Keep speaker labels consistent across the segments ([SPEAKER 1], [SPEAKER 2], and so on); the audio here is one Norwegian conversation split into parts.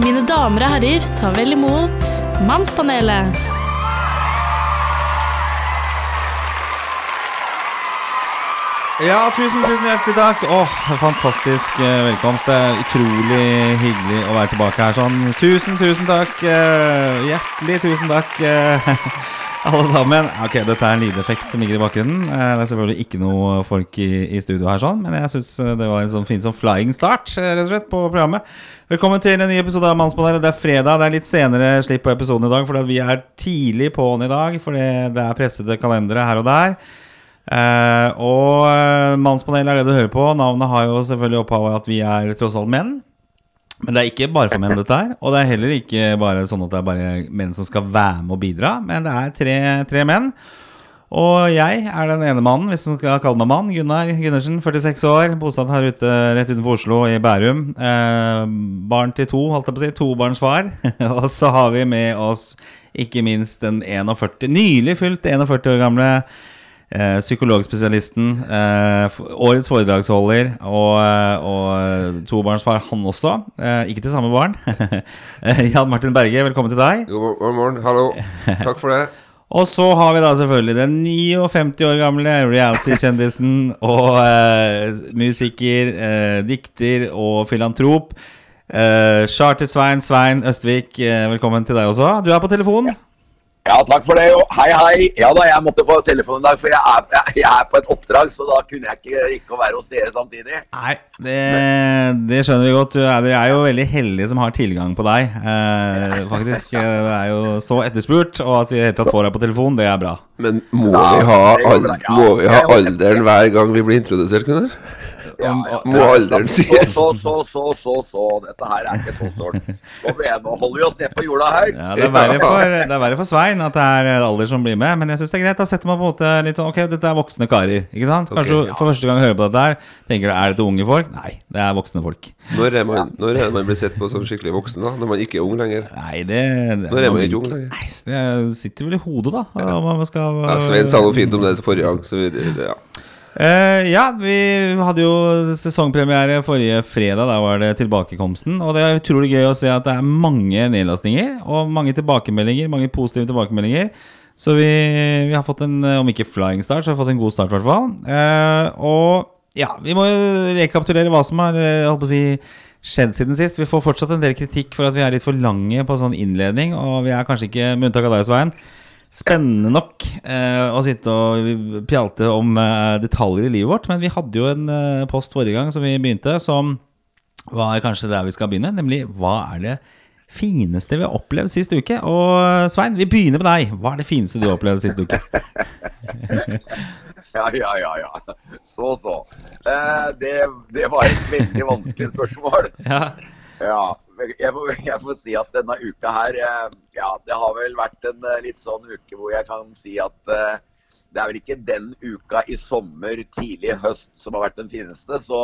[SPEAKER 1] Mine damer og herrer, ta vel imot Mannspanelet.
[SPEAKER 2] Ja, tusen, tusen hjertelig takk. Åh, fantastisk eh, velkomst. Det er utrolig hyggelig å være tilbake her sånn. Tusen, tusen takk. eh, hjertelig tusen takk, eh, alle sammen. Ok, dette er en lydeffekt som ligger i bakgrunnen. Det er selvfølgelig ikke noe folk i, i studio her sånn, men jeg syns det var en sånn fin sånn flying start, rett og slett, på programmet. Velkommen til en ny episode av Mannspanelet. Det er fredag. Det er litt senere slipp på episoden i dag, fordi vi er tidlig på'n i dag. Fordi det er pressede kalendere her og der. Eh, og uh, Mannspanelet er det du hører på. Navnet har jo selvfølgelig opphavet at vi er tross alt menn. Men det er ikke bare for menn, dette her. Og det er heller ikke bare sånn at det er bare menn som skal være med og bidra. Men det er tre, tre menn. Og jeg er den ene mannen, hvis du skal kalle meg mann. Gunnar Gundersen, 46 år. Bosatt her ute rett utenfor Oslo, i Bærum. Eh, barn til to, holdt jeg på å si. Tobarnsfar. og så har vi med oss ikke minst den 41, nylig fylt 41 år gamle Eh, psykologspesialisten, eh, årets foredragsholder og, eh, og tobarnsfar, han også. Eh, ikke til samme barn. Eh, Jan Martin Berge, velkommen til deg.
[SPEAKER 3] God morgen. Hallo. Takk for det.
[SPEAKER 2] Og så har vi da selvfølgelig den 59 år gamle reality-kjendisen og eh, musiker, eh, dikter og filantrop. Eh, Charter-Svein Svein Østvik, eh, velkommen til deg også. Du er på telefon.
[SPEAKER 4] Ja, takk for det. Og hei, hei. Ja da, jeg måtte på telefonen i dag, for jeg er, jeg, er på et oppdrag, så da kunne jeg ikke rekke å være hos dere samtidig.
[SPEAKER 2] Nei, det, det skjønner vi godt. Du er, er jo veldig heldig som har tilgang på deg. Eh, faktisk. Eh, Det er jo så etterspurt, og at vi helt tatt får deg på telefon, det er bra.
[SPEAKER 3] Men må
[SPEAKER 4] Ja,
[SPEAKER 3] vi ha.
[SPEAKER 4] Ja,
[SPEAKER 3] må vi ha alderen hver gang vi blir introdusert, Gunnar?
[SPEAKER 4] Ja,
[SPEAKER 2] Om-
[SPEAKER 4] ja.
[SPEAKER 3] Må alderen
[SPEAKER 4] Så,
[SPEAKER 3] sies.
[SPEAKER 4] så, så, så, så, så. Dette her er ikke så stort. Nå holder vi oss ned på jorda her.
[SPEAKER 2] Ja, det er verre for, det er verre for Svein at det er alder som blir med, men jeg syns det er greit. Da setter man på en måte litt sånn Ok, dette er voksne karer. Ikke sant? Kanskje
[SPEAKER 3] okay,
[SPEAKER 2] du for første gang hører på dette her, tenker du er dette unge folk? Nei, det er voksne folk.
[SPEAKER 3] Når er man, når er man blir sett på som skikkelig voksen, da? Når man ikke er ung lenger?
[SPEAKER 2] Nei, det, det
[SPEAKER 3] Når er man ikke ung lenger?
[SPEAKER 2] Nei, det sitter vel i hodet, da. Ja. man skal
[SPEAKER 3] Ja, Svein sa noe fint om det forrige gang, så vi, det, ja.
[SPEAKER 2] Eh, ja, vi hadde jo sesongpremiere forrige fredag. Da var det tilbakekomsten. Og det er utrolig gøy å se at det er mange nedlastninger og mange tilbakemeldinger. Mange positive tilbakemeldinger. Så vi, vi har fått en, om ikke flying start, så har vi fått en god start, i hvert fall. Uh, og ja, vi må jo rekapitulere hva som har eh, si, skjedd siden sist. Vi får fortsatt en del kritikk for at vi er litt for lange på sånn innledning. Og vi er kanskje ikke, med unntak av deg, Svein, spennende nok eh, å sitte og pjalte om eh, detaljer i livet vårt. Men vi hadde jo en eh, post forrige gang som vi begynte, som var kanskje der vi skal begynne. Nemlig hva er det fineste vi har opplevd sist uke? Og eh, Svein, vi begynner med deg. Hva er det fineste du har opplevd sist uke?
[SPEAKER 4] Ja, ja, ja. ja. Så, så. Eh, det, det var et veldig vanskelig spørsmål.
[SPEAKER 2] Ja,
[SPEAKER 4] Ja, jeg får, jeg får si at denne uka her eh, Ja, det har vel vært en eh, litt sånn uke hvor jeg kan si at uh, det er vel ikke den uka i sommer, tidlig høst, som har vært den fineste. Så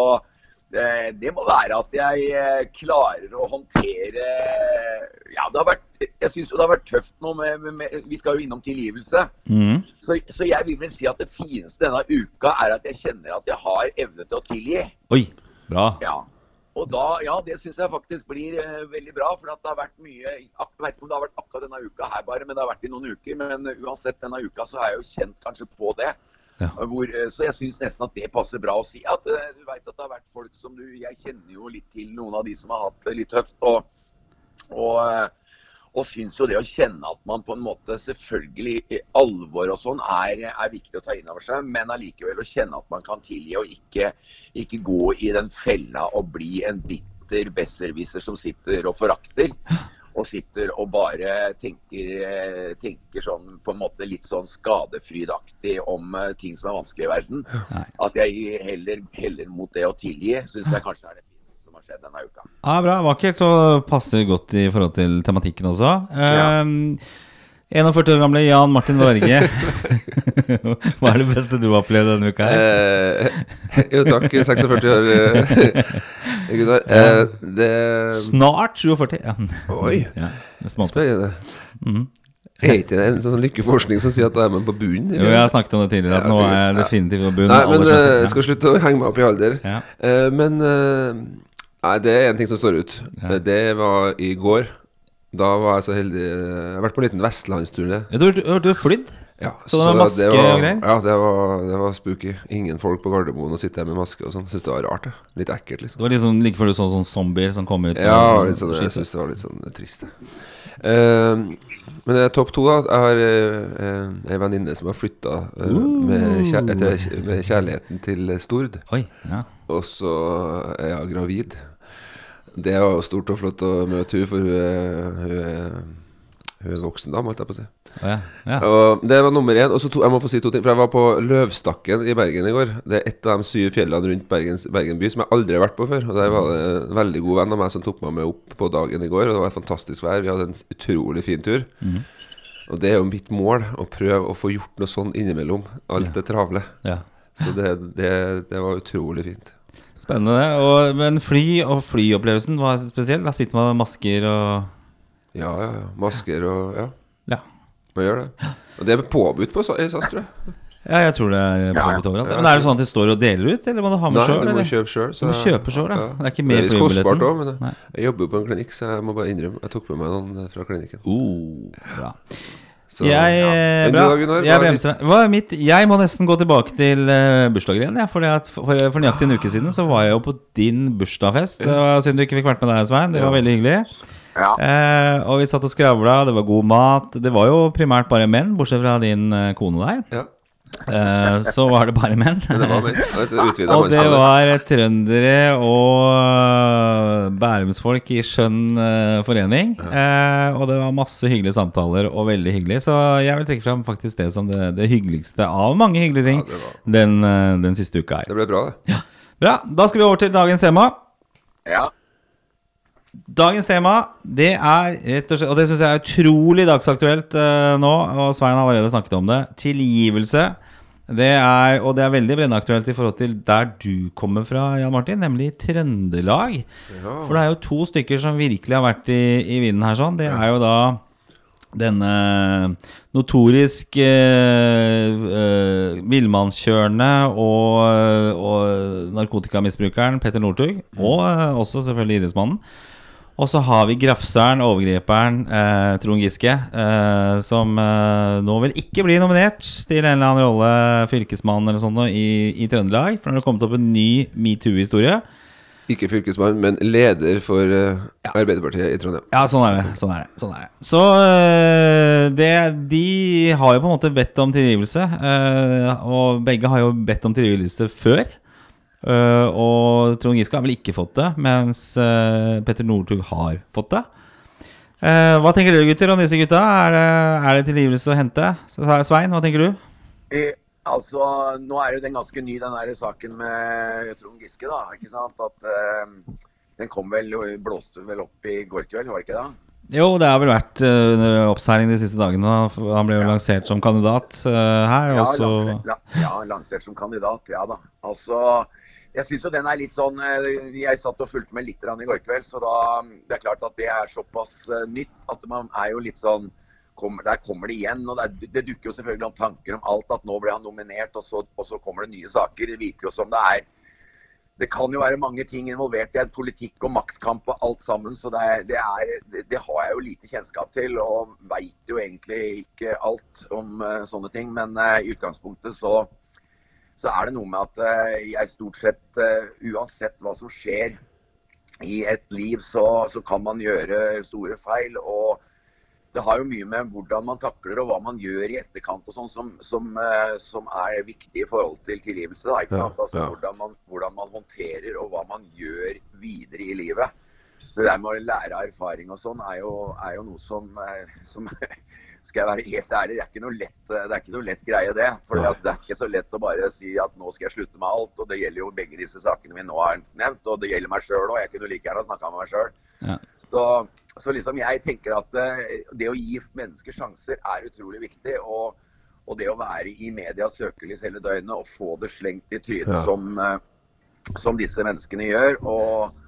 [SPEAKER 4] eh, det må være at jeg klarer å håndtere Ja, det har vært Jeg syns jo det har vært tøft nå med, med, med Vi skal jo innom tilgivelse.
[SPEAKER 2] mm.
[SPEAKER 4] Så, så jeg vil vel si at det fineste denne uka er at jeg kjenner at jeg har evne til å tilgi.
[SPEAKER 2] Oi, bra.
[SPEAKER 4] Ja. Og da, ja, det syns jeg faktisk blir eh, veldig bra. For at det har vært mye Jeg vet ikke om det har vært akkurat denne uka her bare, men det har vært i noen uker. Men uansett denne uka så har jeg jo kjent kanskje på det.
[SPEAKER 2] Ja.
[SPEAKER 4] Hvor, eh, så jeg syns nesten at det passer bra å si. At eh, du veit at det har vært folk som du Jeg kjenner jo litt til noen av de som har hatt det litt tøft. Og, og, eh, og syns jo det å kjenne at man på en måte selvfølgelig i alvor og sånn er, er viktig å ta inn over seg, men allikevel å kjenne at man kan tilgi og ikke, ikke gå i den fella og bli en bitter besserwisser som sitter og forakter. Og sitter og bare tenker, tenker sånn på en måte litt sånn skadefrydaktig om eh, ting som er vanskelig i verden. At jeg heller heller mot det å tilgi, syns jeg kanskje er det skjedd denne uka.
[SPEAKER 2] Ja, bra. Vakkert og passer godt i forhold til tematikken også. Um, 41 år gamle Jan Martin Varge. Hva er det beste du har opplevd denne uka? her?
[SPEAKER 3] Eh, jo, takk. 46 år, eh, Gunnar. Eh, det
[SPEAKER 2] Snart 47. Ja.
[SPEAKER 3] Oi,
[SPEAKER 2] Ja,
[SPEAKER 3] spennende.
[SPEAKER 2] Mhm.
[SPEAKER 3] Er ikke det en sånn lykkeforskning som sier at da er man på bunnen?
[SPEAKER 2] Jo, jeg har snakket om det tidligere, at
[SPEAKER 3] Ja,
[SPEAKER 2] nå er jeg definitivt på bunnen.
[SPEAKER 3] Nei, men eh, jeg skal slutte å henge meg opp i alder.
[SPEAKER 2] Ja.
[SPEAKER 3] Uh, men eh, Nei, det er en ting som står ut.
[SPEAKER 2] Ja.
[SPEAKER 3] Det var i går. Da var jeg så heldig Jeg har vært på en liten vestlandsturné.
[SPEAKER 2] Ja, Du har du flydd?
[SPEAKER 3] Ja,
[SPEAKER 2] Så det var maske
[SPEAKER 3] var,
[SPEAKER 2] og greier?
[SPEAKER 3] Ja, det var, det var spooky. Ingen folk på Gardermoen og sitte der med maske og sånn. Syns det var rart. det Litt ekkelt, liksom.
[SPEAKER 2] Det var liksom like før du så sånne zombier som kommer ut
[SPEAKER 3] Ja, litt sånn, jeg syns det var litt sånn trist. det. Uh, men det topp to, da. Jeg har uh, ei venninne som har flytta med, kjær med kjærligheten til Stord.
[SPEAKER 2] Oi, ja.
[SPEAKER 3] Og så er jeg gravid. Det var jo stort og flott å møte henne, for hun er, hun er, hun er en voksen dame, holdt jeg på å si.
[SPEAKER 2] Ja. ja.
[SPEAKER 3] Og det var nummer én. Og så to, jeg må få si to ting. For jeg var på Løvstakken i Bergen i går. Det er et av de syv fjellene rundt Bergens, Bergen by som jeg aldri har vært på før. Og der var det en veldig god venn av meg som tok meg med opp på dagen i går. Og det var et fantastisk vær. Vi hadde en utrolig fin tur.
[SPEAKER 2] Mhm.
[SPEAKER 3] Og det er jo mitt mål, å prøve å få gjort noe sånn innimellom alt det travle.
[SPEAKER 2] ja.
[SPEAKER 3] Så det, det, det var utrolig fint.
[SPEAKER 2] Spennende. Og, men fly og flyopplevelsen var spesiell. Da sitter man med masker og
[SPEAKER 3] Ja, ja, ja. Masker og Ja,
[SPEAKER 2] Ja.
[SPEAKER 3] man gjør det. Og det er påbudt på SAS, tror jeg.
[SPEAKER 2] Ja, jeg tror det er påbudt overalt. Men er det sånn at de står og deler ut, eller må du ha med
[SPEAKER 3] Nei,
[SPEAKER 2] selv,
[SPEAKER 3] du må kjøpe sjøl.
[SPEAKER 2] Du må kjøpe selv, ja. Det er ikke med flybilletten.
[SPEAKER 3] kostbart òg, men
[SPEAKER 2] Nei.
[SPEAKER 3] jeg, jobber jo på en klinikk, så jeg må bare innrømme Jeg tok med meg noen fra klinikken.
[SPEAKER 2] Oh, bra.
[SPEAKER 3] Så,
[SPEAKER 2] jeg,
[SPEAKER 3] ja.
[SPEAKER 2] eh, bra.
[SPEAKER 3] Gunnar?
[SPEAKER 2] jeg,
[SPEAKER 3] Hva
[SPEAKER 2] bremser. Hva er mitt? jeg må nesten gå tilbake til uh, bursdager igjen. Ja, fordi at for, for nøyaktig en uke siden så var jeg jo på din bursdagsfest. Det var Synd du ikke fikk vært med deg, Svein. Det var
[SPEAKER 3] Ja.
[SPEAKER 2] veldig hyggelig.
[SPEAKER 4] Ja.
[SPEAKER 2] Uh, og vi satt og skravla, det var god mat. Det var jo primært bare menn, bortsett fra din uh, kone der.
[SPEAKER 3] Ja,
[SPEAKER 2] Eh, så var det bare menn.
[SPEAKER 3] det var utvidet
[SPEAKER 2] Og det var eh, trøndere og eh, bærumsfolk i skjønn eh, forening. Eh, og det var masse hyggelige samtaler og veldig hyggelig. Så jeg vil trekke fram faktisk det som det, det hyggeligste av mange hyggelige ting
[SPEAKER 3] Ja, var-
[SPEAKER 2] den, den siste uka her.
[SPEAKER 3] Det ble bra, det.
[SPEAKER 2] Bra, da skal vi over til dagens tema.
[SPEAKER 4] ja.
[SPEAKER 2] Dagens tema, det er rett og slett Og det syns jeg er utrolig dagsaktuelt uh, nå, og Svein har allerede snakket om det. Tilgivelse. Det er, og det er veldig brennaktuelt i forhold til der du kommer fra, Jan Martin, nemlig Trøndelag.
[SPEAKER 3] Ja.
[SPEAKER 2] For det er jo to stykker som virkelig har vært i, i vinden her. sånn Det er jo da denne notorisk eh, eh, villmannskjørende og, og narkotikamisbrukeren Petter Northug. Og eh, også selvfølgelig idrettsmannen. Og så har vi grafseren, overgriperen eh, Trond Giske, eh, som eh, nå vil ikke bli nominert til en eller annen rolle, fylkesmann eller sånn, i, i Trøndelag. For nå har det kommet opp en ny metoo-historie.
[SPEAKER 3] Ikke fylkesmann, men leder for eh, Arbeiderpartiet i Trondheim.
[SPEAKER 2] Ja, sånn er det. Sånn er det, sånn er det. Så øh, det, de har jo på en måte bedt om tilgivelse. øh, og begge har jo bedt om tilgivelse før. Øh, og Trond Giske har vel ikke fått det, mens uh, Petter Northug har fått det. Uh, hva tenker dere gutter om disse gutta? Er det, er det tilgivelse å hente? Svein, hva tenker du?
[SPEAKER 4] Eh, altså, nå er jo den ganske ny, den der saken med Trond Giske, da. ikke sant? At Den kom vel, blåste vel opp i går kveld, var det ikke det?
[SPEAKER 2] Jo, det har vel vært under oppseiling de siste dagene. Han ble jo lansert som kandidat her.
[SPEAKER 4] Ja,
[SPEAKER 2] også...
[SPEAKER 4] lansert, ja, ja, lansert som kandidat, ja da. Altså, jeg syns jo den er litt sånn eh, Jeg satt og fulgte med litt i går kveld, så da Det er klart at det er såpass eh, nytt at man er jo litt sånn kommer, Der kommer det igjen. og det, det dukker jo selvfølgelig om tanker om alt. At nå ble han nominert, og så, og så kommer det nye saker. Det virker jo som det er det kan jo være mange ting involvert i en politikk og maktkamp og alt sammen. Så det, det, er, det, har jeg jo lite kjennskap til, og veit jo egentlig ikke alt om eh, sånne ting. Men i utgangspunktet så, så er det noe med at eh, jeg stort sett, eh, uansett hva som skjer i et liv, så, så kan man gjøre store feil. og det har jo mye med hvordan man takler og hva man gjør i etterkant og sånn som, som, eh, som er viktig i forhold til tilgivelse. Da, ikke sant? Altså, hvordan, man, hvordan man håndterer og hva man gjør videre i livet. Det der med å lære av erfaring og sånn er, er jo noe som, som Skal jeg være helt ærlig, det er ikke noe lett, det er ikke noe lett greie, det. For det er ikke så lett å bare si at nå skal jeg slutte med alt. Og det gjelder jo begge disse sakene vi nå har nevnt. Og det gjelder meg sjøl òg. Jeg kunne like gjerne snakka med meg sjøl.
[SPEAKER 2] Ja.
[SPEAKER 4] Så, så liksom jeg tenker at eh, det å gi mennesker sjanser er utrolig viktig. Og, og det å være i medias søkelys hele døgnet og få det slengt i trynet
[SPEAKER 3] Ja.
[SPEAKER 4] som, eh, som disse menneskene gjør. Og,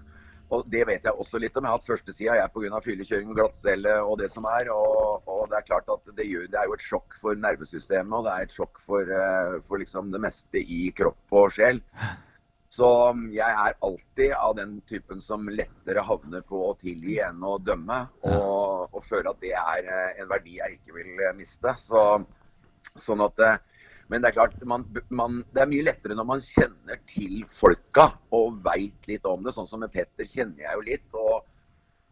[SPEAKER 4] og det vet jeg også litt om. Jeg har hatt førstesida pga. fyllekjøring glattcelle og det som er. Og, og det er klart at det, gjør, det er jo et sjokk for nervesystemet, og det er et sjokk for, eh, for liksom det meste i kropp og sjel. Så jeg er alltid av den typen som lettere havner på å tilgi enn å dømme. Og, og føler at det er eh, en verdi jeg ikke vil miste. Så, sånn at eh, Men det er klart, man, man, det er mye lettere når man kjenner til folka og veit litt om det. Sånn som med Petter kjenner jeg jo litt. og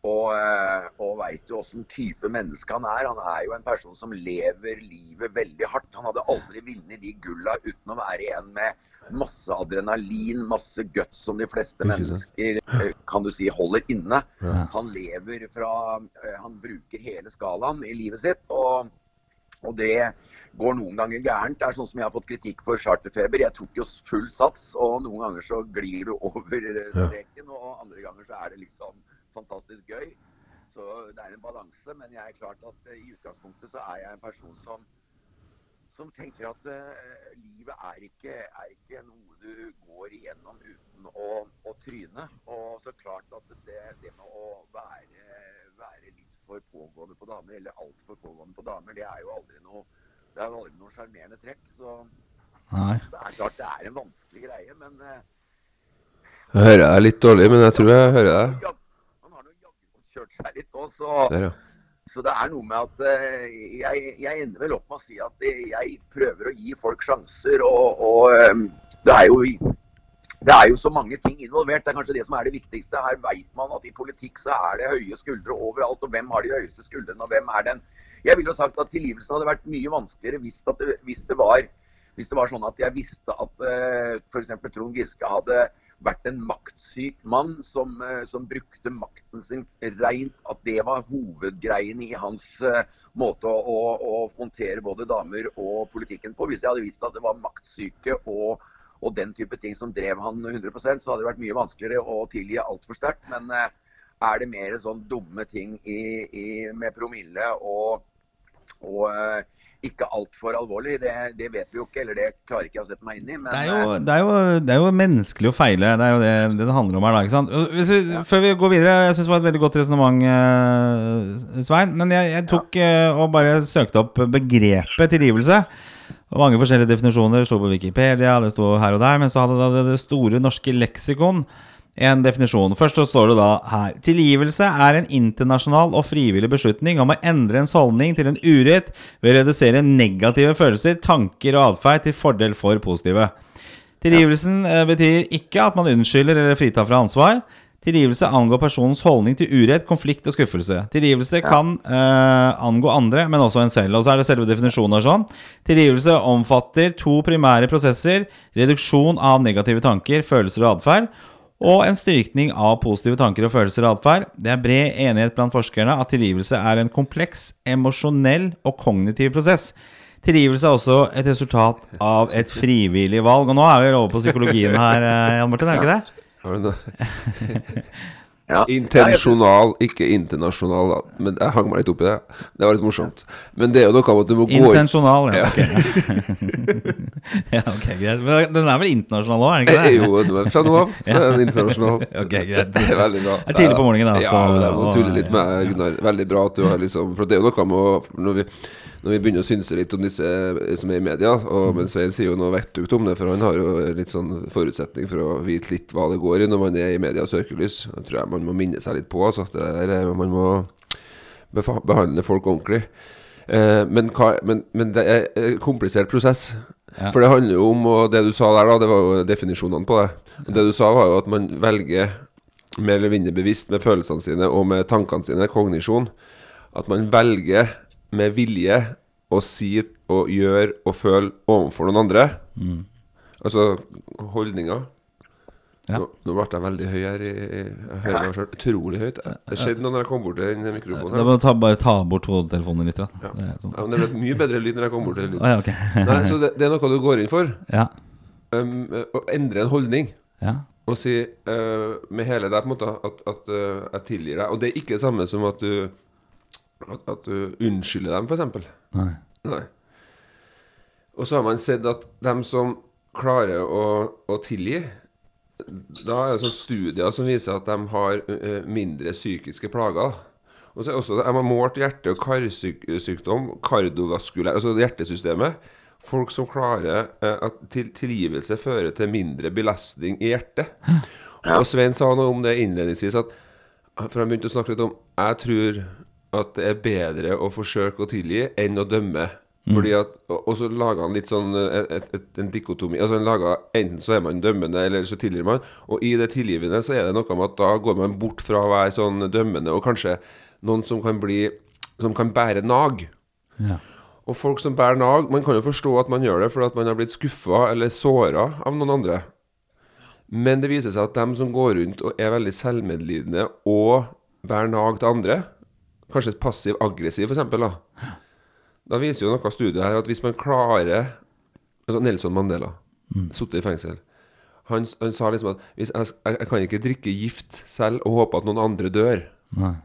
[SPEAKER 4] og, eh, og veit jo åssen type menneske han er. Han er jo en person som lever livet veldig hardt. Han hadde aldri vunnet de gulla uten å være en med masse adrenalin, masse guts som de fleste mennesker eh, kan du si holder inne. Han lever fra eh, Han bruker hele skalaen i livet sitt. og og det går noen ganger gærent. Det er sånn som jeg har fått kritikk for charterfeber. Jeg tok jo full sats, og noen ganger så glir du over eh, streken, og andre ganger så er det liksom fantastisk gøy. Så det er en balanse. Men jeg er klart at eh, i utgangspunktet så er jeg en person som som tenker at uh, livet er ikke, er ikke noe du går igjennom uten å, å tryne. Og så klart at det, det med å være, være litt for pågående på damer, eller altfor pågående på damer, det er jo aldri noe det er jo aldri noe sjarmerende trekk. Så
[SPEAKER 2] Nei.
[SPEAKER 4] det er klart det er en vanskelig greie, men uh,
[SPEAKER 3] Jeg hører deg litt dårlig, men jeg tror jeg hører deg.
[SPEAKER 4] han har nå jaggu kjørt seg litt òg, så
[SPEAKER 3] Der, ja.
[SPEAKER 4] Så det er noe med at uh, jeg, jeg ender vel opp med å si at eh, jeg prøver å gi folk sjanser. Og, og um, det, er jo, det er jo så mange ting involvert. Det er kanskje det som er det viktigste. Her veit man at i politikk så er det høye skuldre overalt. Og hvem har de høyeste skuldrene, og hvem er den Jeg ville jo sagt at tilgivelsen hadde vært mye vanskeligere hvis, det, hvis, det, var, hvis det var sånn at jeg visste at uh, f.eks. Trond Giske hadde vært en maktsyk mann som, eh, som brukte makten sin rent. at det var hovedgreien i hans uh, måte å, å, å håndtere både damer og politikken på. Hvis jeg hadde visst at det var maktsyke og, og den type ting som drev han 100% så hadde det vært mye vanskeligere å tilgi altfor sterkt. Men eh, er det mer sånn dumme ting i, i, med promille og, og eh, ikke altfor alvorlig, det, det vet vi jo ikke, eller det klarer ikke jeg å sette meg inn i. Men
[SPEAKER 2] Det er,
[SPEAKER 4] eh,
[SPEAKER 2] jo, det, er jo, det er jo menneskelig å feile. Det er jo det det, handler om her. da, ikke sant? Vi, Før vi går videre, jeg syns det var et veldig godt resonnement, eh, Svein. Men jeg, jeg tok ja. og bare søkte opp begrepet tilgivelse. Mange forskjellige definisjoner sto på Wikipedia, det sto her og der. Men så hadde da det, det store norske leksikon en definisjon. Først så står det da her Tilgivelse er en internasjonal og frivillig beslutning om å endre ens holdning til en urett ved å redusere negative følelser, tanker og atferd til fordel for positive. Tilgivelsen ja. betyr ikke at man unnskylder eller fritar fra ansvar. Tilgivelse angår personens holdning til urett, konflikt og skuffelse. Tilgivelse kan uh, angå andre, men også en selv. Og så er det selve definisjonen og sånn. Tilgivelse omfatter to primære prosesser. Reduksjon av negative tanker, følelser og atferd. Og en styrkning av positive tanker og følelser og atferd. Det er bred enighet blant forskerne at tilgivelse er en kompleks, emosjonell og kognitiv prosess. Tilgivelse er også et resultat av et frivillig valg. Og nå er vi over på psykologien her, eh, Jan Martin, er det ikke det?
[SPEAKER 3] Har du noe?
[SPEAKER 4] ja.
[SPEAKER 3] Intensjonal, ikke internasjonal. Da. Men jeg hang meg litt opp i det. Det var litt morsomt. Men det er jo noe av at du må gå inn
[SPEAKER 2] Intensjonal, ja. Ok, ja, ok, greit. Men den er vel internasjonal òg, er den ikke det?
[SPEAKER 3] Jo, er- fra nå av så er den internasjonal.
[SPEAKER 2] Ok, greit.
[SPEAKER 3] Det er veldig bra.
[SPEAKER 2] Det er tidlig på morgenen, da,
[SPEAKER 3] Ja,
[SPEAKER 2] så-
[SPEAKER 3] men jeg må tulle litt med Gunnar. Veldig bra at du har liksom For det er jo noe med å Når vi, når vi begynner å synse litt om disse som er i media, og men Svein sier jo noe vettugt om det, for han har jo litt sånn forutsetning for å vite litt hva det går i når man er i medias søkelys. Det tror jeg man må minne seg litt på. Altså, at det der, er- man må behandle folk ordentlig. Eh, men, hva, men, men det er en komplisert prosess.
[SPEAKER 2] Ja.
[SPEAKER 3] For det handler jo om, og det du sa der, da, det var jo definisjonene på det. Og det du sa, var jo at man velger mer eller mindre bevisst med følelsene sine og med tankene sine, kognisjon, at man velger med vilje å si og gjøre og føle overfor noen andre. Altså holdninger.
[SPEAKER 2] Ja.
[SPEAKER 3] Nå, nå ble jeg veldig høy her. I, jeg hører meg utrolig høyt. Det skjedde noe når jeg kom bort til den mikrofonen.
[SPEAKER 2] Da må du ta, bare ta bort hodetelefonen litt. Da.
[SPEAKER 3] Ja.
[SPEAKER 2] Det sånn.
[SPEAKER 3] Ja, men det ble mye bedre lyd når jeg kom bort til
[SPEAKER 2] Å
[SPEAKER 3] Ah,
[SPEAKER 2] ja, okay.
[SPEAKER 3] Nei, så det, det er noe du går inn for.
[SPEAKER 2] ja.
[SPEAKER 3] Um, å endre en holdning.
[SPEAKER 2] ja.
[SPEAKER 3] Og si uh, med hele deg på en måte at, at uh, jeg tilgir deg. Og det er ikke det samme som at du At, at du unnskylder dem, f.eks.
[SPEAKER 2] Nei.
[SPEAKER 3] Nei. Og så har man sett at dem som klarer å, å tilgi Da er det sånn studier som viser at de har eh, mindre psykiske plager. Og så er også, De har målt hjerte- og karsykdom, kardiovaskulær, altså hjertesystemet. folk som klarer eh, at til, tilgivelse fører til mindre belastning i hjertet. Og Svein sa noe om det innledningsvis, at, for han begynte å snakke litt om Jeg tror at det er bedre å forsøke å tilgi enn å dømme. Fordi at, og, så laga han litt sånn et, et, et, en dikotomi. Altså han lager Enten så er man dømmende, eller så tilgir man. Og i det tilgivende så er det noe med at da går man bort fra å være sånn dømmende, og kanskje noen som kan bli Som kan bære nag.
[SPEAKER 2] Ja.
[SPEAKER 3] Og folk som bærer nag, man kan jo forstå at man gjør det fordi at man har blitt skuffa eller såra av noen andre. Men det viser seg at dem som går rundt og er veldig selvmedlidende og bærer nag til andre, kanskje passiv-aggressiv f.eks., da, da viser jo noe studie her at hvis man klarer altså Nelson Mandela, sittet i fengsel han, han sa liksom at jeg, jeg kan ikke drikke gift selv og håpe at noen andre dør.
[SPEAKER 2] Nei.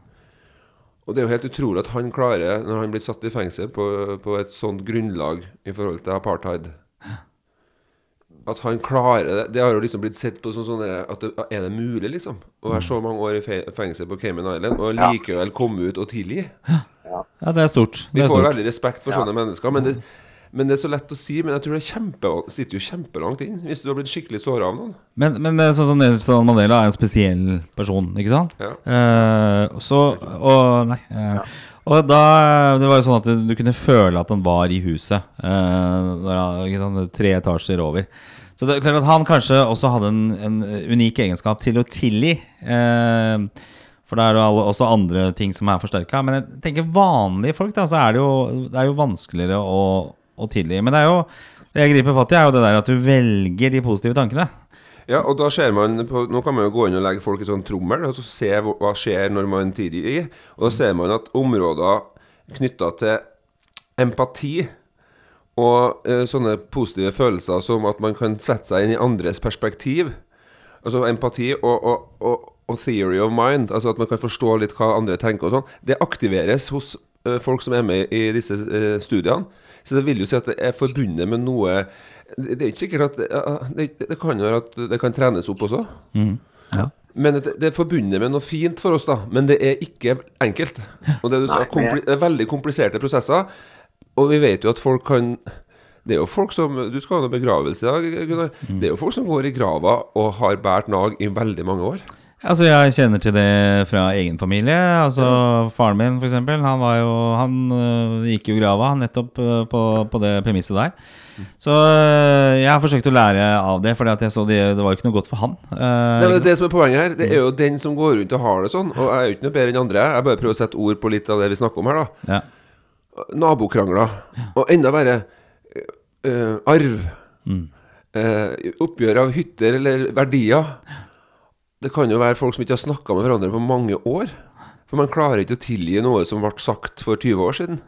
[SPEAKER 3] Og det er jo helt utrolig at han klarer, når han blir satt i fengsel på, på et sånt grunnlag i forhold til apartheid At han klarer det. Det har jo liksom blitt sett på som sånn at det, Er det mulig, liksom? Å være så mange år i fengsel på Cayman Island og likevel komme ut og tilgi?
[SPEAKER 2] Ja, det er stort.
[SPEAKER 3] Vi
[SPEAKER 2] Det er
[SPEAKER 3] får
[SPEAKER 2] stort.
[SPEAKER 3] veldig respekt for sånne mennesker. Men det, men det er så lett å si. Men jeg tror det kjempe, sitter jo kjempelangt inn hvis du har blitt skikkelig såra av noen.
[SPEAKER 2] Men, men det er sånn som Nelson Mandela er en spesiell person, ikke sant?
[SPEAKER 3] Ja.
[SPEAKER 2] Eh, så Og Nei. eh, Og da Det var jo sånn at du, du kunne føle at han var i huset. eh, sant, tre etasjer over. Så det er klart at han kanskje også hadde en, en unik egenskap til å tilgi. eh, for det er jo også andre ting som er forsterka. Men jeg tenker vanlige folk, da, så er det jo, det er jo vanskeligere å, å tilgi. Men det er jo det jeg griper fatt i, er jo det der at du velger de positive tankene.
[SPEAKER 3] Ja, og da ser man på, Nå kan man jo gå inn og legge folk i sånn trommel og så se hva, skjer når man tidlig i. Og da ser man at områder knytta til empati og eh, sånne positive følelser som at man kan sette seg inn i andres perspektiv Altså empati og, og, og, og theory of mind, altså at man kan forstå litt hva andre tenker og sånn, det aktiveres hos folk som er med i disse eh, studiene. Så det vil jo si at det er forbundet med noe Det er ikke sikkert at det, det kan jo være at det kan trenes opp også.
[SPEAKER 2] Ja.
[SPEAKER 3] Men det, det er forbundet med noe fint for oss, da. Men det er ikke enkelt. Og det, du sa, kompli det er veldig kompliserte prosesser. Og vi vet jo at folk kan Det er jo folk som Du skal ha noe begravelse i dag, Gunnar.
[SPEAKER 2] Mm.
[SPEAKER 3] Det er jo folk som går i grava og har båret nag i veldig mange år.
[SPEAKER 2] Altså Jeg kjenner til det fra egen familie. Altså Faren min for eksempel, han, var jo, han øh, gikk jo grava nettopp øh, på, på det premisset der. Så øh, jeg har forsøkt å lære av det, for det, det var jo ikke noe godt for han. Eh,
[SPEAKER 3] Det det som er poenget her. Det er jo den som går rundt og har det sånn. Og jeg er jo ikke noe bedre enn andre. Jeg bare prøver å sette ord på litt av det vi snakker om her, da.
[SPEAKER 2] ja.
[SPEAKER 3] Nabokrangler. Og enda verre arv. Eh, oppgjør av hytter eller verdier. Det kan jo være folk som ikke har snakka med hverandre på mange år. For man klarer ikke å tilgi noe som ble sagt for 20 år siden.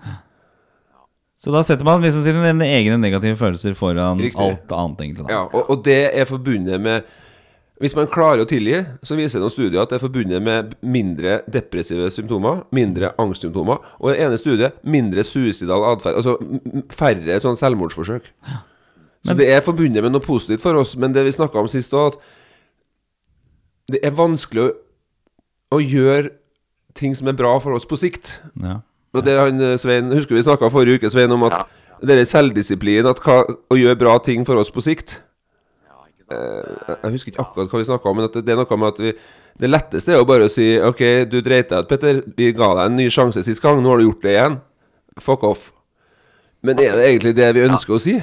[SPEAKER 2] Så da setter man liksom sine egne negative følelser foran
[SPEAKER 3] Riktig.
[SPEAKER 2] alt annet, egentlig.
[SPEAKER 3] Ja, og, og det er forbundet med Hvis man klarer å tilgi, så viser noen studier at det er forbundet med mindre depressive symptomer, mindre angstsymptomer, og det ene studiet mindre suicidal atferd. Altså færre sånn selvmordsforsøk. Så det er forbundet med noe positivt for oss, men det vi snakka om sist òg, at det er vanskelig å, å gjøre ting som er bra for oss på sikt.
[SPEAKER 2] Ja.
[SPEAKER 3] Og det han, eh, Svein, Husker vi snakka forrige uke Svein, om at det er selvdisiplin, at hva, å gjøre bra ting for oss på sikt.
[SPEAKER 4] Ja.
[SPEAKER 3] Eh, Jeg husker ikke akkurat hva vi snakka om, men at det, det er noe med at vi Det letteste er jo bare å si OK, du dreit deg ut, Petter. Vi ga deg en ny sjanse sist gang. Nå har du gjort det igjen. Fuck off. Men er det egentlig det vi ønsker å si?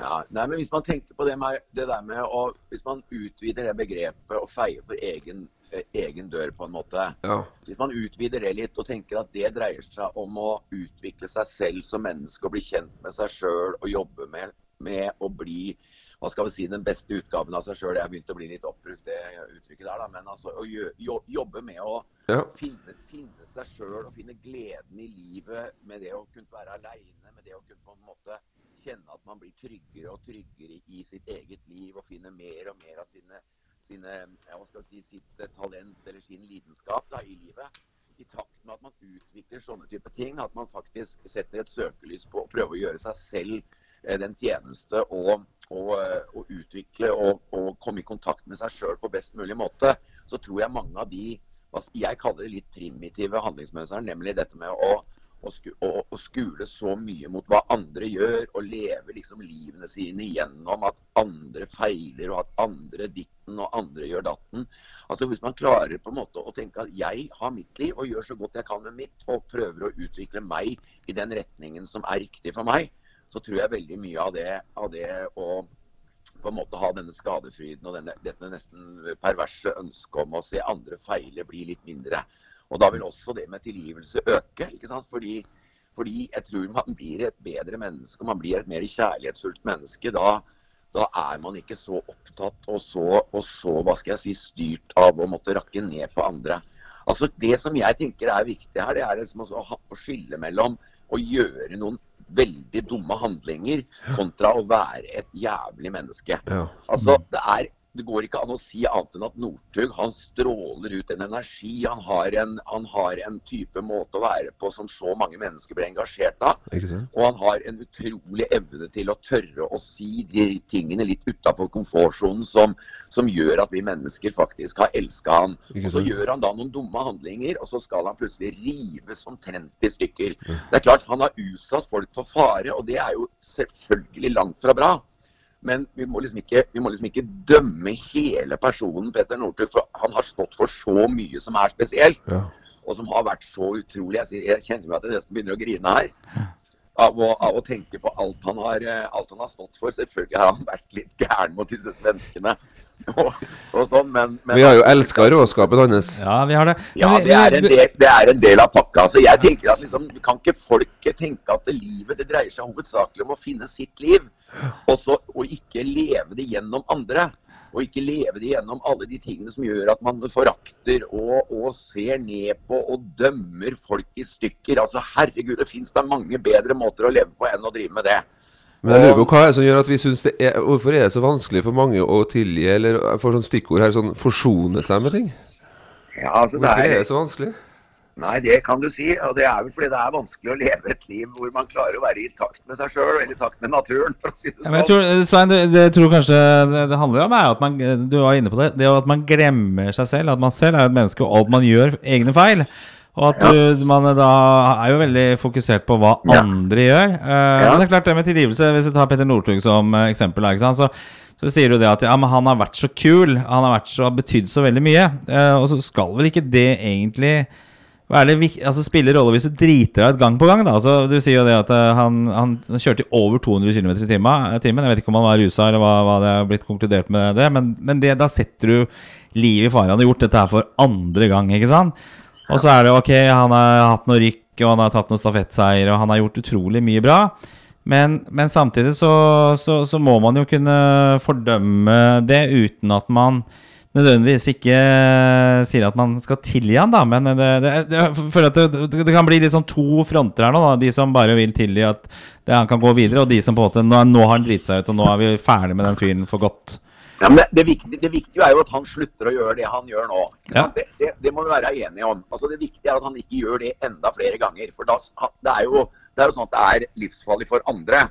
[SPEAKER 4] Ja, nei, men Hvis man tenker på det, med, det der med å Hvis man utvider det begrepet og feier for egen, eh, egen dør, på en måte.
[SPEAKER 3] Ja.
[SPEAKER 4] Hvis man utvider det litt og tenker at det dreier seg om å utvikle seg selv som menneske og bli kjent med seg sjøl og jobbe med, med å bli hva skal vi si, den beste utgaven av seg sjøl. Jeg har begynt å bli litt oppbrukt, det uttrykket der. da, Men altså, å jobbe med å
[SPEAKER 3] Ja.
[SPEAKER 4] finne, finne seg sjøl og finne gleden i livet med det å kunne være aleine, med det å kunne på en måte kjenne at man blir tryggere og tryggere i sitt eget liv og finner mer og mer av sine, sine hva skal si, sitt eh, talent eller sin lidenskap da, i livet. I takt med at man utvikler sånne type ting, at man faktisk setter et søkelys på å prøve å gjøre seg selv eh, den tjeneste og, og, eh, og utvikle og, og komme i kontakt med seg sjøl på best mulig måte, så tror jeg mange av de jeg kaller det litt primitive handlingsmønstrene, nemlig dette med å, å, sku, og, og skule så mye mot hva andre gjør, og leve liksom livene sine gjennom at andre feiler, og at andre ditten og andre gjør datten. Altså Hvis man klarer på en måte å tenke at jeg har mitt liv og gjør så godt jeg kan med mitt, og prøver å utvikle meg i den retningen som er riktig for meg, så tror jeg veldig mye av det, av det å på en måte ha denne skadefryden og denne, dette nesten perverse ønsket om å se andre feile bli litt mindre. Og da vil også det med tilgivelse øke. ikke sant? Fordi, fordi jeg tror man blir et bedre menneske, man blir et mer kjærlighetsfullt menneske. Da, da er man ikke så opptatt og så, og så, hva skal jeg si, styrt av å måtte rakke ned på andre. Altså Det som jeg tenker er viktig her, det er liksom å, å skille mellom å gjøre noen veldig dumme handlinger kontra å være et jævlig menneske.
[SPEAKER 3] Ja.
[SPEAKER 4] Altså, det er det går ikke an å si annet enn at Northug han stråler ut en energi. Han har en, han har en, type måte å være på som så mange mennesker blir engasjert av. Og han har en utrolig evne til å tørre å si de tingene litt utafor komfortsonen som, som, gjør at vi mennesker faktisk har elska han. Og så gjør han da noen dumme handlinger, og så skal han plutselig rives omtrent i stykker. Det er klart Han har utsatt folk for fare, og det er jo selvfølgelig langt fra bra. Men vi må, liksom ikke, vi må liksom ikke dømme hele personen Petter Northug, for han har stått for så mye som er spesielt. Ja. Og som har vært så utrolig. Jeg, jeg kjenner meg at jeg nesten begynner å grine her. Av å, av å, tenke på alt han, har, alt han har stått for. Selvfølgelig har han vært litt gæren mot disse svenskene. Og, og sånn, men, men,
[SPEAKER 3] vi har jo elska råskapet hans.
[SPEAKER 2] Ja, vi har det.
[SPEAKER 4] Ja, det er, del, det er, en del, av pakka. Så jeg tenker at liksom, Kan ikke folket tenke at livet det dreier seg hovedsakelig om å finne sitt liv? Også, og ikke leve det gjennom andre. Og ikke leve det gjennom alle de tingene som gjør at man forakter og, og ser ned på og dømmer folk i stykker. Altså, Herregud, det fins da mange bedre måter å leve på enn å drive med det.
[SPEAKER 3] Men jeg lurer på hva er det som gjør at vi synes det er Hvorfor er det så vanskelig for mange å tilgi, eller for sånn stikkord her, sånn forsone seg med ting?
[SPEAKER 4] Ja, altså,
[SPEAKER 3] hvorfor
[SPEAKER 4] det er,
[SPEAKER 3] er det så vanskelig?
[SPEAKER 4] Nei, det kan du si. Og det er vel fordi det er vanskelig å leve et liv hvor man klarer å være i takt med seg sjøl, eller i takt med naturen, for å si det sånn.
[SPEAKER 2] Ja, tror, Svein, det, det tror kanskje det, det, handler om, er at man, du var inne på det, det at man glemmer seg selv. At man selv er et menneske, og alt man gjør egne feil. Og at ja. du, man da er jo veldig fokusert på hva ja. andre gjør. Uh, ja. Det er klart det med tilgivelse, hvis vi tar Petter Northug som uh, eksempel, så, så, sier du det at ja, men han har vært så kul, han har vært så, betydd så veldig mye. Uh, og så skal vel ikke det egentlig være det, altså, spiller rolle hvis du driter deg ut gang på gang. Da. Altså, du sier jo det at han, han kjørte over 200 km i timen. Jeg vet ikke om han var rusa, eller hva, hva det er blitt konkludert med det. Men, men det, da setter du livet i fare. Han har gjort dette her for andre gang, ikke sant? Og så er det ok, han har hatt noe rykk, og han har tatt noen stafettseier, og han har gjort utrolig mye bra. Men, men samtidig så, så, så, må man jo kunne fordømme det uten at man nødvendigvis ikke sier at man skal tilgi han, da. Men det, det, det, det, det kan bli litt sånn to fronter her nå. Da. De som bare vil tilgi at han kan gå videre, og de som på en måte nå, nå har han driti seg ut, og nå er vi ferdig med den fyren for godt.
[SPEAKER 4] Ja, men det, viktige, det, viktige, er jo at han slutter å gjøre det han gjør nå. Ja. Det, det, det, må vi være enige om. Altså, det viktige er at han ikke gjør det enda flere ganger. For da, det, er jo, det er jo sånn at det er livsfarlig for andre.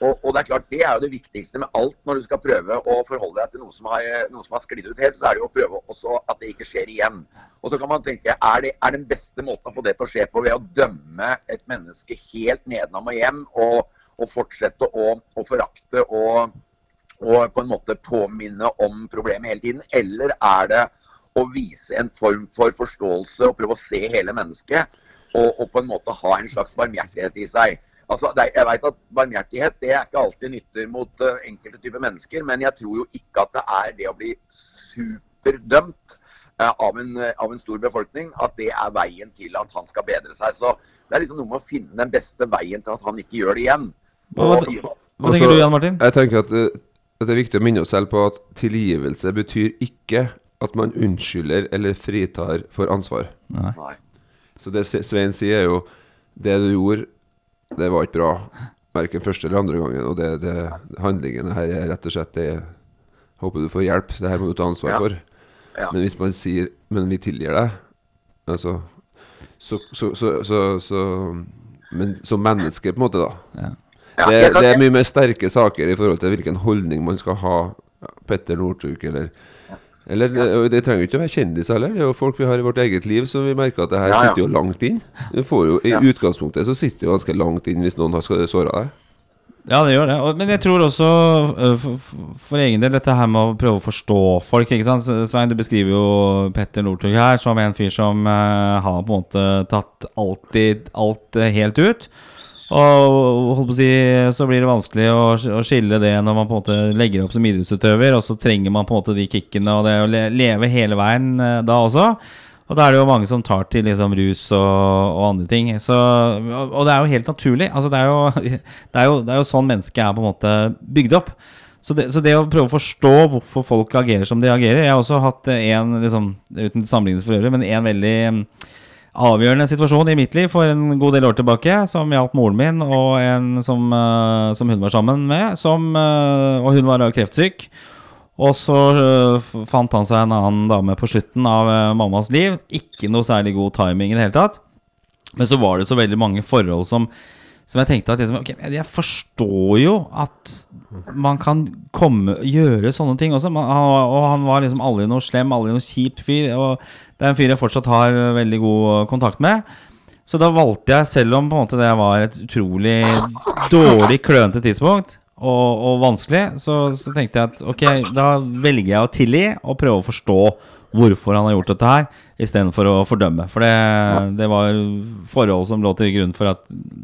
[SPEAKER 4] Og, og, det er klart, det er jo det viktigste med alt når du skal prøve å forholde deg til noe som har, noe har sklidd ut helt, så er det jo å prøve også at det ikke skjer igjen. Og så kan man tenke, er det er den beste måten å få det til å skje på ved å dømme et menneske helt nedenom og hjem, og, og fortsette å, å forakte og og på en måte påminne om problemet hele tiden? Eller er det å vise en form for forståelse og prøve å se hele mennesket, og, og på en måte ha en slags barmhjertighet i seg? Altså, er, jeg vet at Barmhjertighet det er ikke alltid nytter mot uh, enkelte typer mennesker, men jeg tror jo ikke at det er det å bli superdømt uh, av, en, uh, av en stor befolkning, at det er veien til at han skal bedre seg. Så Det er liksom noe med å finne den beste veien til at han ikke gjør det igjen.
[SPEAKER 2] Og, hva, hva, hva tenker du, Jan Martin?
[SPEAKER 3] Jeg tenker at det er viktig å minne oss selv på at tilgivelse betyr ikke at man unnskylder eller fritar for ansvar.
[SPEAKER 2] Nei.
[SPEAKER 3] Så det Svein sier, er jo Det du gjorde, det var ikke bra. Verken første eller andre gangen. Og det, det, handlingene her er rett og slett det Håper du får hjelp. Det her må du ta ansvar ja. for. Ja. Men hvis man sier 'men vi tilgir deg', altså så, så, så, så Men som menneske, på en måte, da.
[SPEAKER 2] Ja.
[SPEAKER 3] Ja, det, det, er mye mer sterke saker i forhold til hvilken holdning man skal ha. Petter Northug eller Eller det, det trenger jo ikke å være kjendiser heller. Det er jo folk vi har i vårt eget liv som vi merker at det her
[SPEAKER 4] Ja, ja.
[SPEAKER 3] sitter jo langt inn. Du får jo, I
[SPEAKER 4] Ja.
[SPEAKER 3] utgangspunktet så sitter det jo ganske langt inn hvis noen har såra deg.
[SPEAKER 2] Ja, det gjør det. Men jeg tror også, øh, for, egen del, dette her med å prøve å forstå folk. ikke sant? Svein, du beskriver jo Petter Northug her som en fyr som øh, har på en måte tatt alltid alt helt ut. Og holdt på å si, så blir det vanskelig å, å skille det når man på en måte legger opp som idrettsutøver, og så trenger man på en måte de kickene og det å leve hele veien øh, da også. Og da er det jo mange som tar til liksom rus og, og andre ting. Så, og, det er jo helt naturlig. Altså det, er jo, det, er jo, det er jo sånn mennesket er på en måte bygd opp. Så det, så det å prøve å forstå hvorfor folk agerer som de agerer Jeg har også hatt en, liksom, uten sammenligning for øvrig, men en veldig avgjørende situasjon i mitt liv for en god del år tilbake, som hjalp moren min og en som, eh, som hun var sammen med. Som, eh, og hun var kreftsyk. Og så øh, fant han seg en annen dame på slutten av mammas liv. Ikke noe særlig god timing i det hele tatt. Men så var det så veldig mange forhold som, som jeg tenkte at liksom, ok, Jeg forstår jo at man kan komme, gjøre sånne ting også. Man, og han var liksom aldri noe slem, aldri noe kjip fyr. Og det er en fyr jeg fortsatt har øh, veldig god øh, kontakt med. Så da valgte jeg, selv om det var et utrolig dårlig, klønete tidspunkt og, og vanskelig, så, så tenkte jeg at ok, da velger jeg å tilgi og prøve å forstå hvorfor han har gjort dette her, istedenfor å fordømme. For det, det var forhold som lå til grunn for at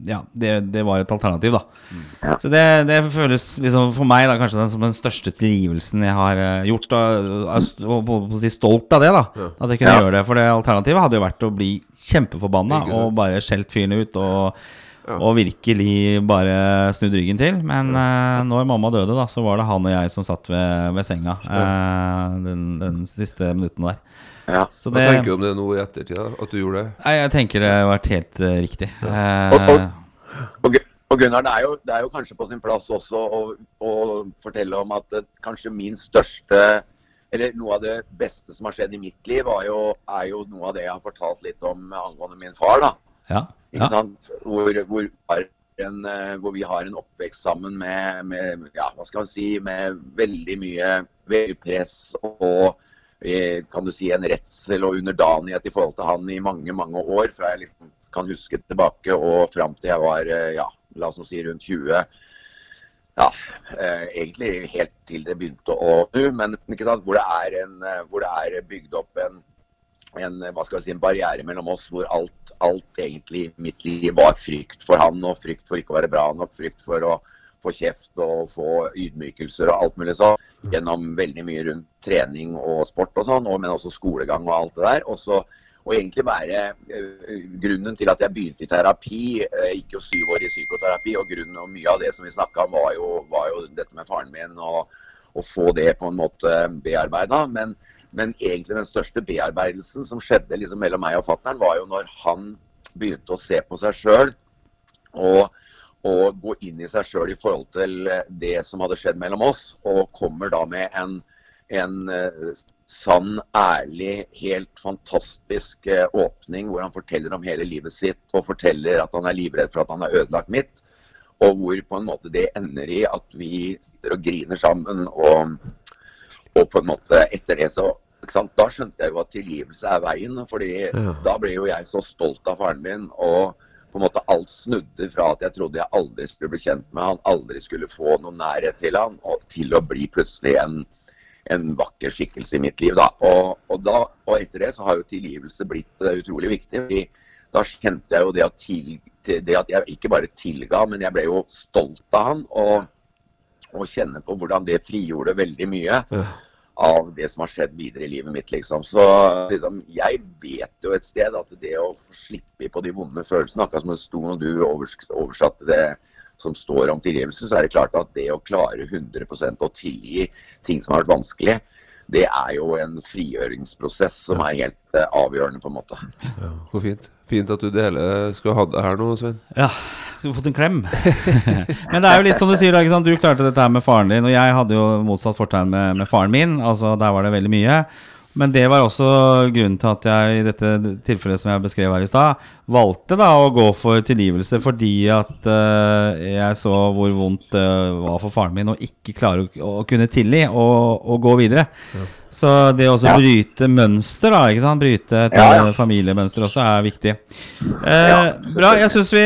[SPEAKER 2] ja, det, det var et alternativ, da.
[SPEAKER 4] Ja.
[SPEAKER 2] Så det, det føles liksom for meg da kanskje den, som den største tilgivelsen jeg har eh, gjort. Og, er og si stolt av det, da. At jeg kunne
[SPEAKER 4] Ja.
[SPEAKER 2] gjøre det. For det alternativet hadde jo vært å bli kjempeforbanna og bare skjelt fyren ut. Og, og virkelig bare snudd ryggen til. Men uh, når mamma døde, da, så var det han og jeg som satt ved, ved senga uh, den, den siste minutten der.
[SPEAKER 4] Ja.
[SPEAKER 2] Så
[SPEAKER 3] Hva
[SPEAKER 2] det,
[SPEAKER 3] tenker du om det nå i ettertid. At du gjorde det?
[SPEAKER 2] Nei, jeg tenker det har vært helt uh, riktig.
[SPEAKER 4] Og-
[SPEAKER 2] Eh,
[SPEAKER 4] og- Og, og Gunnar, det er, jo, det er jo kanskje på sin plass også å, å fortelle om at kanskje min største Eller noe av det beste som har skjedd i mitt liv, var jo, er jo noe av det jeg har fortalt litt om angående min far. da.
[SPEAKER 2] Ja,
[SPEAKER 4] Ikke sant? Hvor, hvor, en, eh, hvor vi har en oppvekst sammen med, med ja, hva skal man si, med veldig mye press og eh, kan du si en redsel og underdanighet i forhold til han i mange, mange år. Fra jeg liksom kan huske tilbake og fram til jeg var eh, ja, la oss si rundt 20. Ja, egentlig helt til det begynte å snu, men hvor det er, en, hvor det er bygd opp en en, hva skal jeg si, en barriere mellom oss hvor alt, alt egentlig i mitt liv var frykt for han, og frykt for ikke å være bra nok, frykt for å få kjeft og få ydmykelser og alt mulig sånn. Gjennom veldig mye rundt trening og sport og sånn, og, men også skolegang og alt det der. Og, så, og egentlig være eh, grunnen til at jeg begynte i terapi, uh, gikk jo syv år i psykoterapi, og grunnen og mye av det som vi snakka om, var jo, var jo dette med faren min, og å få det på en måte bearbeida. Men men egentlig den største bearbeidelsen som skjedde liksom mellom meg og fattern, var jo når han begynte å se på seg sjøl og, og gå inn i seg sjøl i forhold til eh, det som hadde skjedd mellom oss, og kommer da med en, en eh, sann, ærlig, helt fantastisk eh, åpning hvor han forteller om hele livet sitt og forteller at han er livredd for at han har ødelagt mitt. Og hvor på en måte det ender i at vi sitter og griner sammen. og og på en måte etter det så? Da skjønte jeg jo at tilgivelse er veien. fordi
[SPEAKER 3] Ja.
[SPEAKER 4] da ble jo jeg så stolt av faren min. Og på en måte alt snudde fra at jeg trodde jeg aldri skulle bli kjent med han, aldri skulle få noen nærhet til han, og til å bli plutselig en, en vakker skikkelse i mitt liv. da. Og, og, da, og etter det så har jo tilgivelse blitt eh, utrolig viktig. fordi da kjente jeg jo det at, til, til, det at jeg ikke bare tilga, men jeg ble jo stolt av han. og og kjenne på hvordan det frigjorde veldig mye
[SPEAKER 3] Ja.
[SPEAKER 4] Av det som har skjedd videre i livet mitt. liksom. Så liksom, jeg vet jo et sted at det å slippe på de vonde følelsene, akkurat som det sto når du oversatte det som står om tilgivelse, så er det klart at det å klare 100% å tilgi ting som har vært vanskelig, det er jo en frigjøringsprosess som er helt uh, avgjørende, på en måte.
[SPEAKER 3] Ja, hvor fint. Fint at du deler Skulle ha det her nå, Svein.
[SPEAKER 2] Ja, skulle fått en klem. Men det er jo litt som du sier, da, du klarte dette her med faren din, og jeg hadde jo motsatt fortegn med, med faren min. Altså, Der var det veldig mye. Men det var også grunnen til at jeg i dette tilfellet som jeg beskrev her i stad, valgte da å gå for tilgivelse fordi at uh, jeg så hvor vondt det var for faren min å ikke klare å, å kunne tilgi og, og gå videre. Så det å også
[SPEAKER 4] Ja.
[SPEAKER 2] bryte mønster, da, ikke sant? bryte et
[SPEAKER 4] Ja, ja.
[SPEAKER 2] eh, familiemønster også, er viktig. Eh,
[SPEAKER 4] Ja,
[SPEAKER 2] bra. Jeg syns vi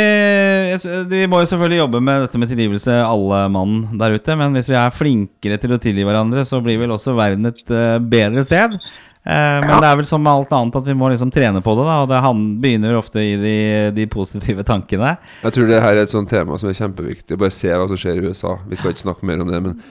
[SPEAKER 2] jeg sy- Vi må jo selvfølgelig jobbe med dette med tilgivelse, alle mann der ute. Men hvis vi er flinkere til å tilgi hverandre, så blir vel også verden et uh, bedre sted. Eh, men det er vel som med alt annet at vi må liksom trene på det. da Og det han begynner ofte i de, de positive tankene.
[SPEAKER 3] Jeg tror det her er et sånt tema som er kjempeviktig. Bare se hva som skjer i USA. Vi skal ikke snakke mer om det, men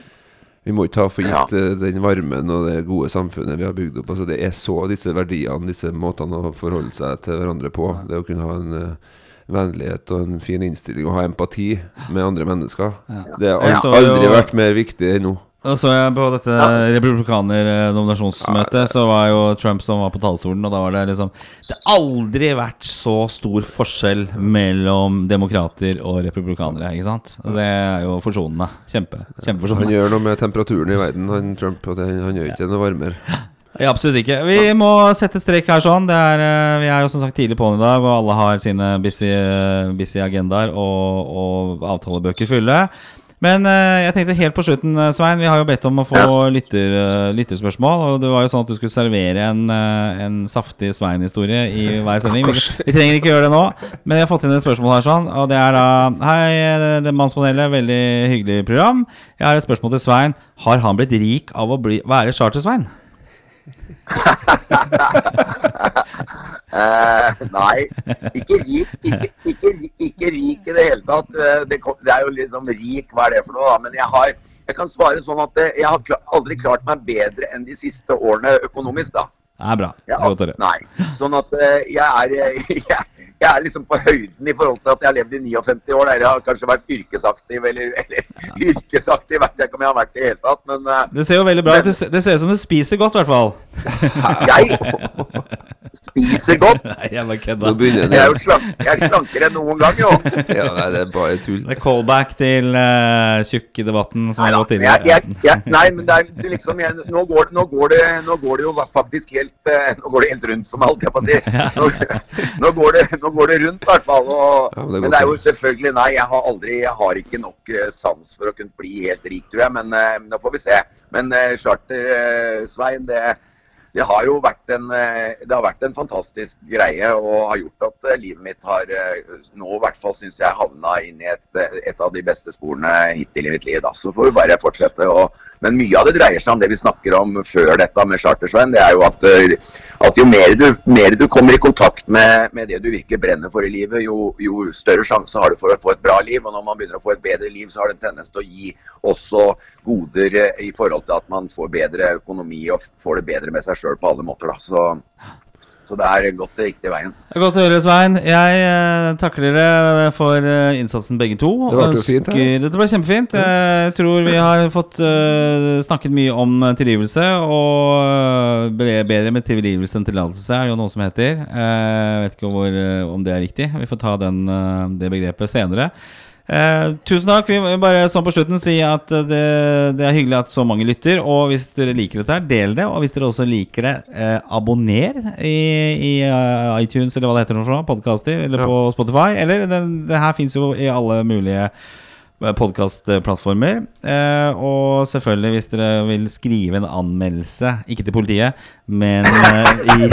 [SPEAKER 3] vi må ikke ta for gitt ja. den varmen og det gode samfunnet vi har bygd opp. Altså Det er så disse verdiene, disse måtene å forholde seg til hverandre på. Det å kunne ha en uh, vennlighet og en fin innstilling og ha empati med andre mennesker. Det har aldri,
[SPEAKER 2] aldri
[SPEAKER 3] vært mer viktig enn nå.
[SPEAKER 2] Og så jeg på dette republikaner-nominasjonsmøtet, så var jo Trump som var på talerstolen, og da var det liksom Det har aldri vært så stor forskjell mellom demokrater og republikanere, ikke sant? Det er jo forsonende. Kjempe,
[SPEAKER 3] Han gjør noe med temperaturen i verden, han Trump. Og det, han gjør ikke noe varmere.
[SPEAKER 2] Ja, absolutt ikke. Vi må sette strek her sånn. Det er, eh, vi er jo som sagt tidlig på'n i dag, og alle har sine busy, busy agendaer og, og avtalebøker fulle. Men eh, jeg tenkte helt på slutten, eh, Svein. Vi har jo bedt om å få lytter, eh, lytterspørsmål. Og det var jo sånn at du skulle servere en, en saftig Svein-historie i hver sending. Vi, vi trenger ikke gjøre det nå, men jeg har fått inn et spørsmål her. sånn Og det er da Hei, det er Mannspanelet. Veldig hyggelig program. Jeg har et spørsmål til Svein. Har han blitt rik av å bli, være Charter-Svein?
[SPEAKER 4] Eh, nei, ikke rik. Ikke, ikke, ikke rik i det hele tatt. Eh, Det, det er jo liksom rik, hva er det for noe, da? Men jeg har jeg kan svare sånn at eh, jeg har aldri klart meg bedre enn de siste årene økonomisk, da.
[SPEAKER 2] Det er bra. Det er godt å høre.
[SPEAKER 4] nei. Sånn at eh, jeg er, jeg, jeg er liksom på høyden i forhold til at jeg har levd i 59 år. Der jeg har kanskje vært yrkesaktiv, eller, eller yrkesaktiv vet jeg ikke om jeg har vært i det hele tatt. Men
[SPEAKER 2] Det ser jo veldig bra ut. Det ser ut som du spiser godt, i hvert fall.
[SPEAKER 4] Jeg spiser godt.
[SPEAKER 2] Nei, jeg bare kødda.
[SPEAKER 4] Jeg er jo slank, jeg er slankere enn noen gang, jo.
[SPEAKER 3] Ja, nei, det er bare tull.
[SPEAKER 2] Det er callback til uh, tjukkedebatten som har gått
[SPEAKER 4] inn jeg, jeg, jeg, nei, men det er liksom jeg, nå, går, nå, går det, nå går det jo faktisk helt uh, Nå går det helt rundt, som alt jeg på å si. Nå, nå, går det, nå går det rundt, i hvert fall. Og,
[SPEAKER 3] Ja, men det
[SPEAKER 4] men det er jo selvfølgelig Nei, jeg har aldri Jeg har ikke nok uh, sans for å kunne bli helt rik, tror jeg. Men eh, nå får vi se. Men uh, Charter-Svein, det det har jo vært en, eh, vært en fantastisk greie og har gjort at eh, livet mitt har eh, nå i hvert fall syns jeg havna inn i et, et av de beste sporene hittil i mitt liv. Da. Så får vi bare fortsette. Og, men mye av det dreier seg om det vi snakker om før dette med Chartersveien. Det er jo at, at jo mer du, mer du kommer i kontakt med, med det du virkelig brenner for i livet, jo, jo større sjanse har du for å få et bra liv. Og når man begynner å få et bedre liv, så har det en tendens til å gi også goder i forhold til at man får bedre økonomi og får det bedre med seg sjøl på alle måter. Da. Så, så det er gått den riktige veien.
[SPEAKER 2] Godt å høre, Svein. Jeg eh, takker dere for eh, innsatsen begge to.
[SPEAKER 3] Det ble jo fint, ja.
[SPEAKER 2] Dette ble kjempefint. Jeg tror vi har fått eh, snakket mye om eh, tilgivelse. Og eh, bedre med tilgivelse enn tillatelse, er jo noe som heter. Eh, Jeg vet ikke hvor, eh, om det er riktig. Vi får ta den, eh, det begrepet senere. Eh, tusen takk. Vi vil bare sånn på slutten si at eh, det, det er hyggelig at så mange lytter. Og hvis dere liker dette, her, del det. Og hvis dere også liker det, eh, abonner i, i uh, iTunes eller hva det heter, noe, podkaster, eller
[SPEAKER 3] Ja.
[SPEAKER 2] på Spotify. Eller det, det her fins jo i alle mulige podkastplattformer. Eh, og selvfølgelig, hvis dere vil skrive en anmeldelse, ikke til politiet, men eh, i,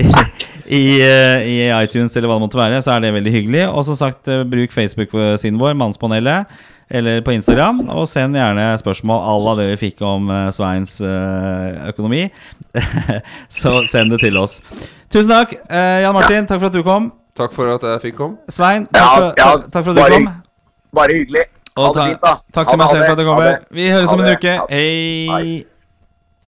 [SPEAKER 2] i, eh, i iTunes eller hva det måtte være, så er det veldig hyggelig. Og som sagt, eh, bruk Facebook-siden vår, Mannspanelet, eller på Instagram. Og send gjerne spørsmål à la det vi fikk om eh, Sveins eh, økonomi. så send det til oss. Tusen takk. Eh, Jan Martin, takk for at du kom.
[SPEAKER 3] Takk for at jeg fikk komme.
[SPEAKER 2] Svein, takk for, takk, takk for at du kom.
[SPEAKER 4] Bare hyggelig. Ha det fint, da.
[SPEAKER 2] takk til meg selv for at du kommer. Vi høres om en uke.
[SPEAKER 4] Hei.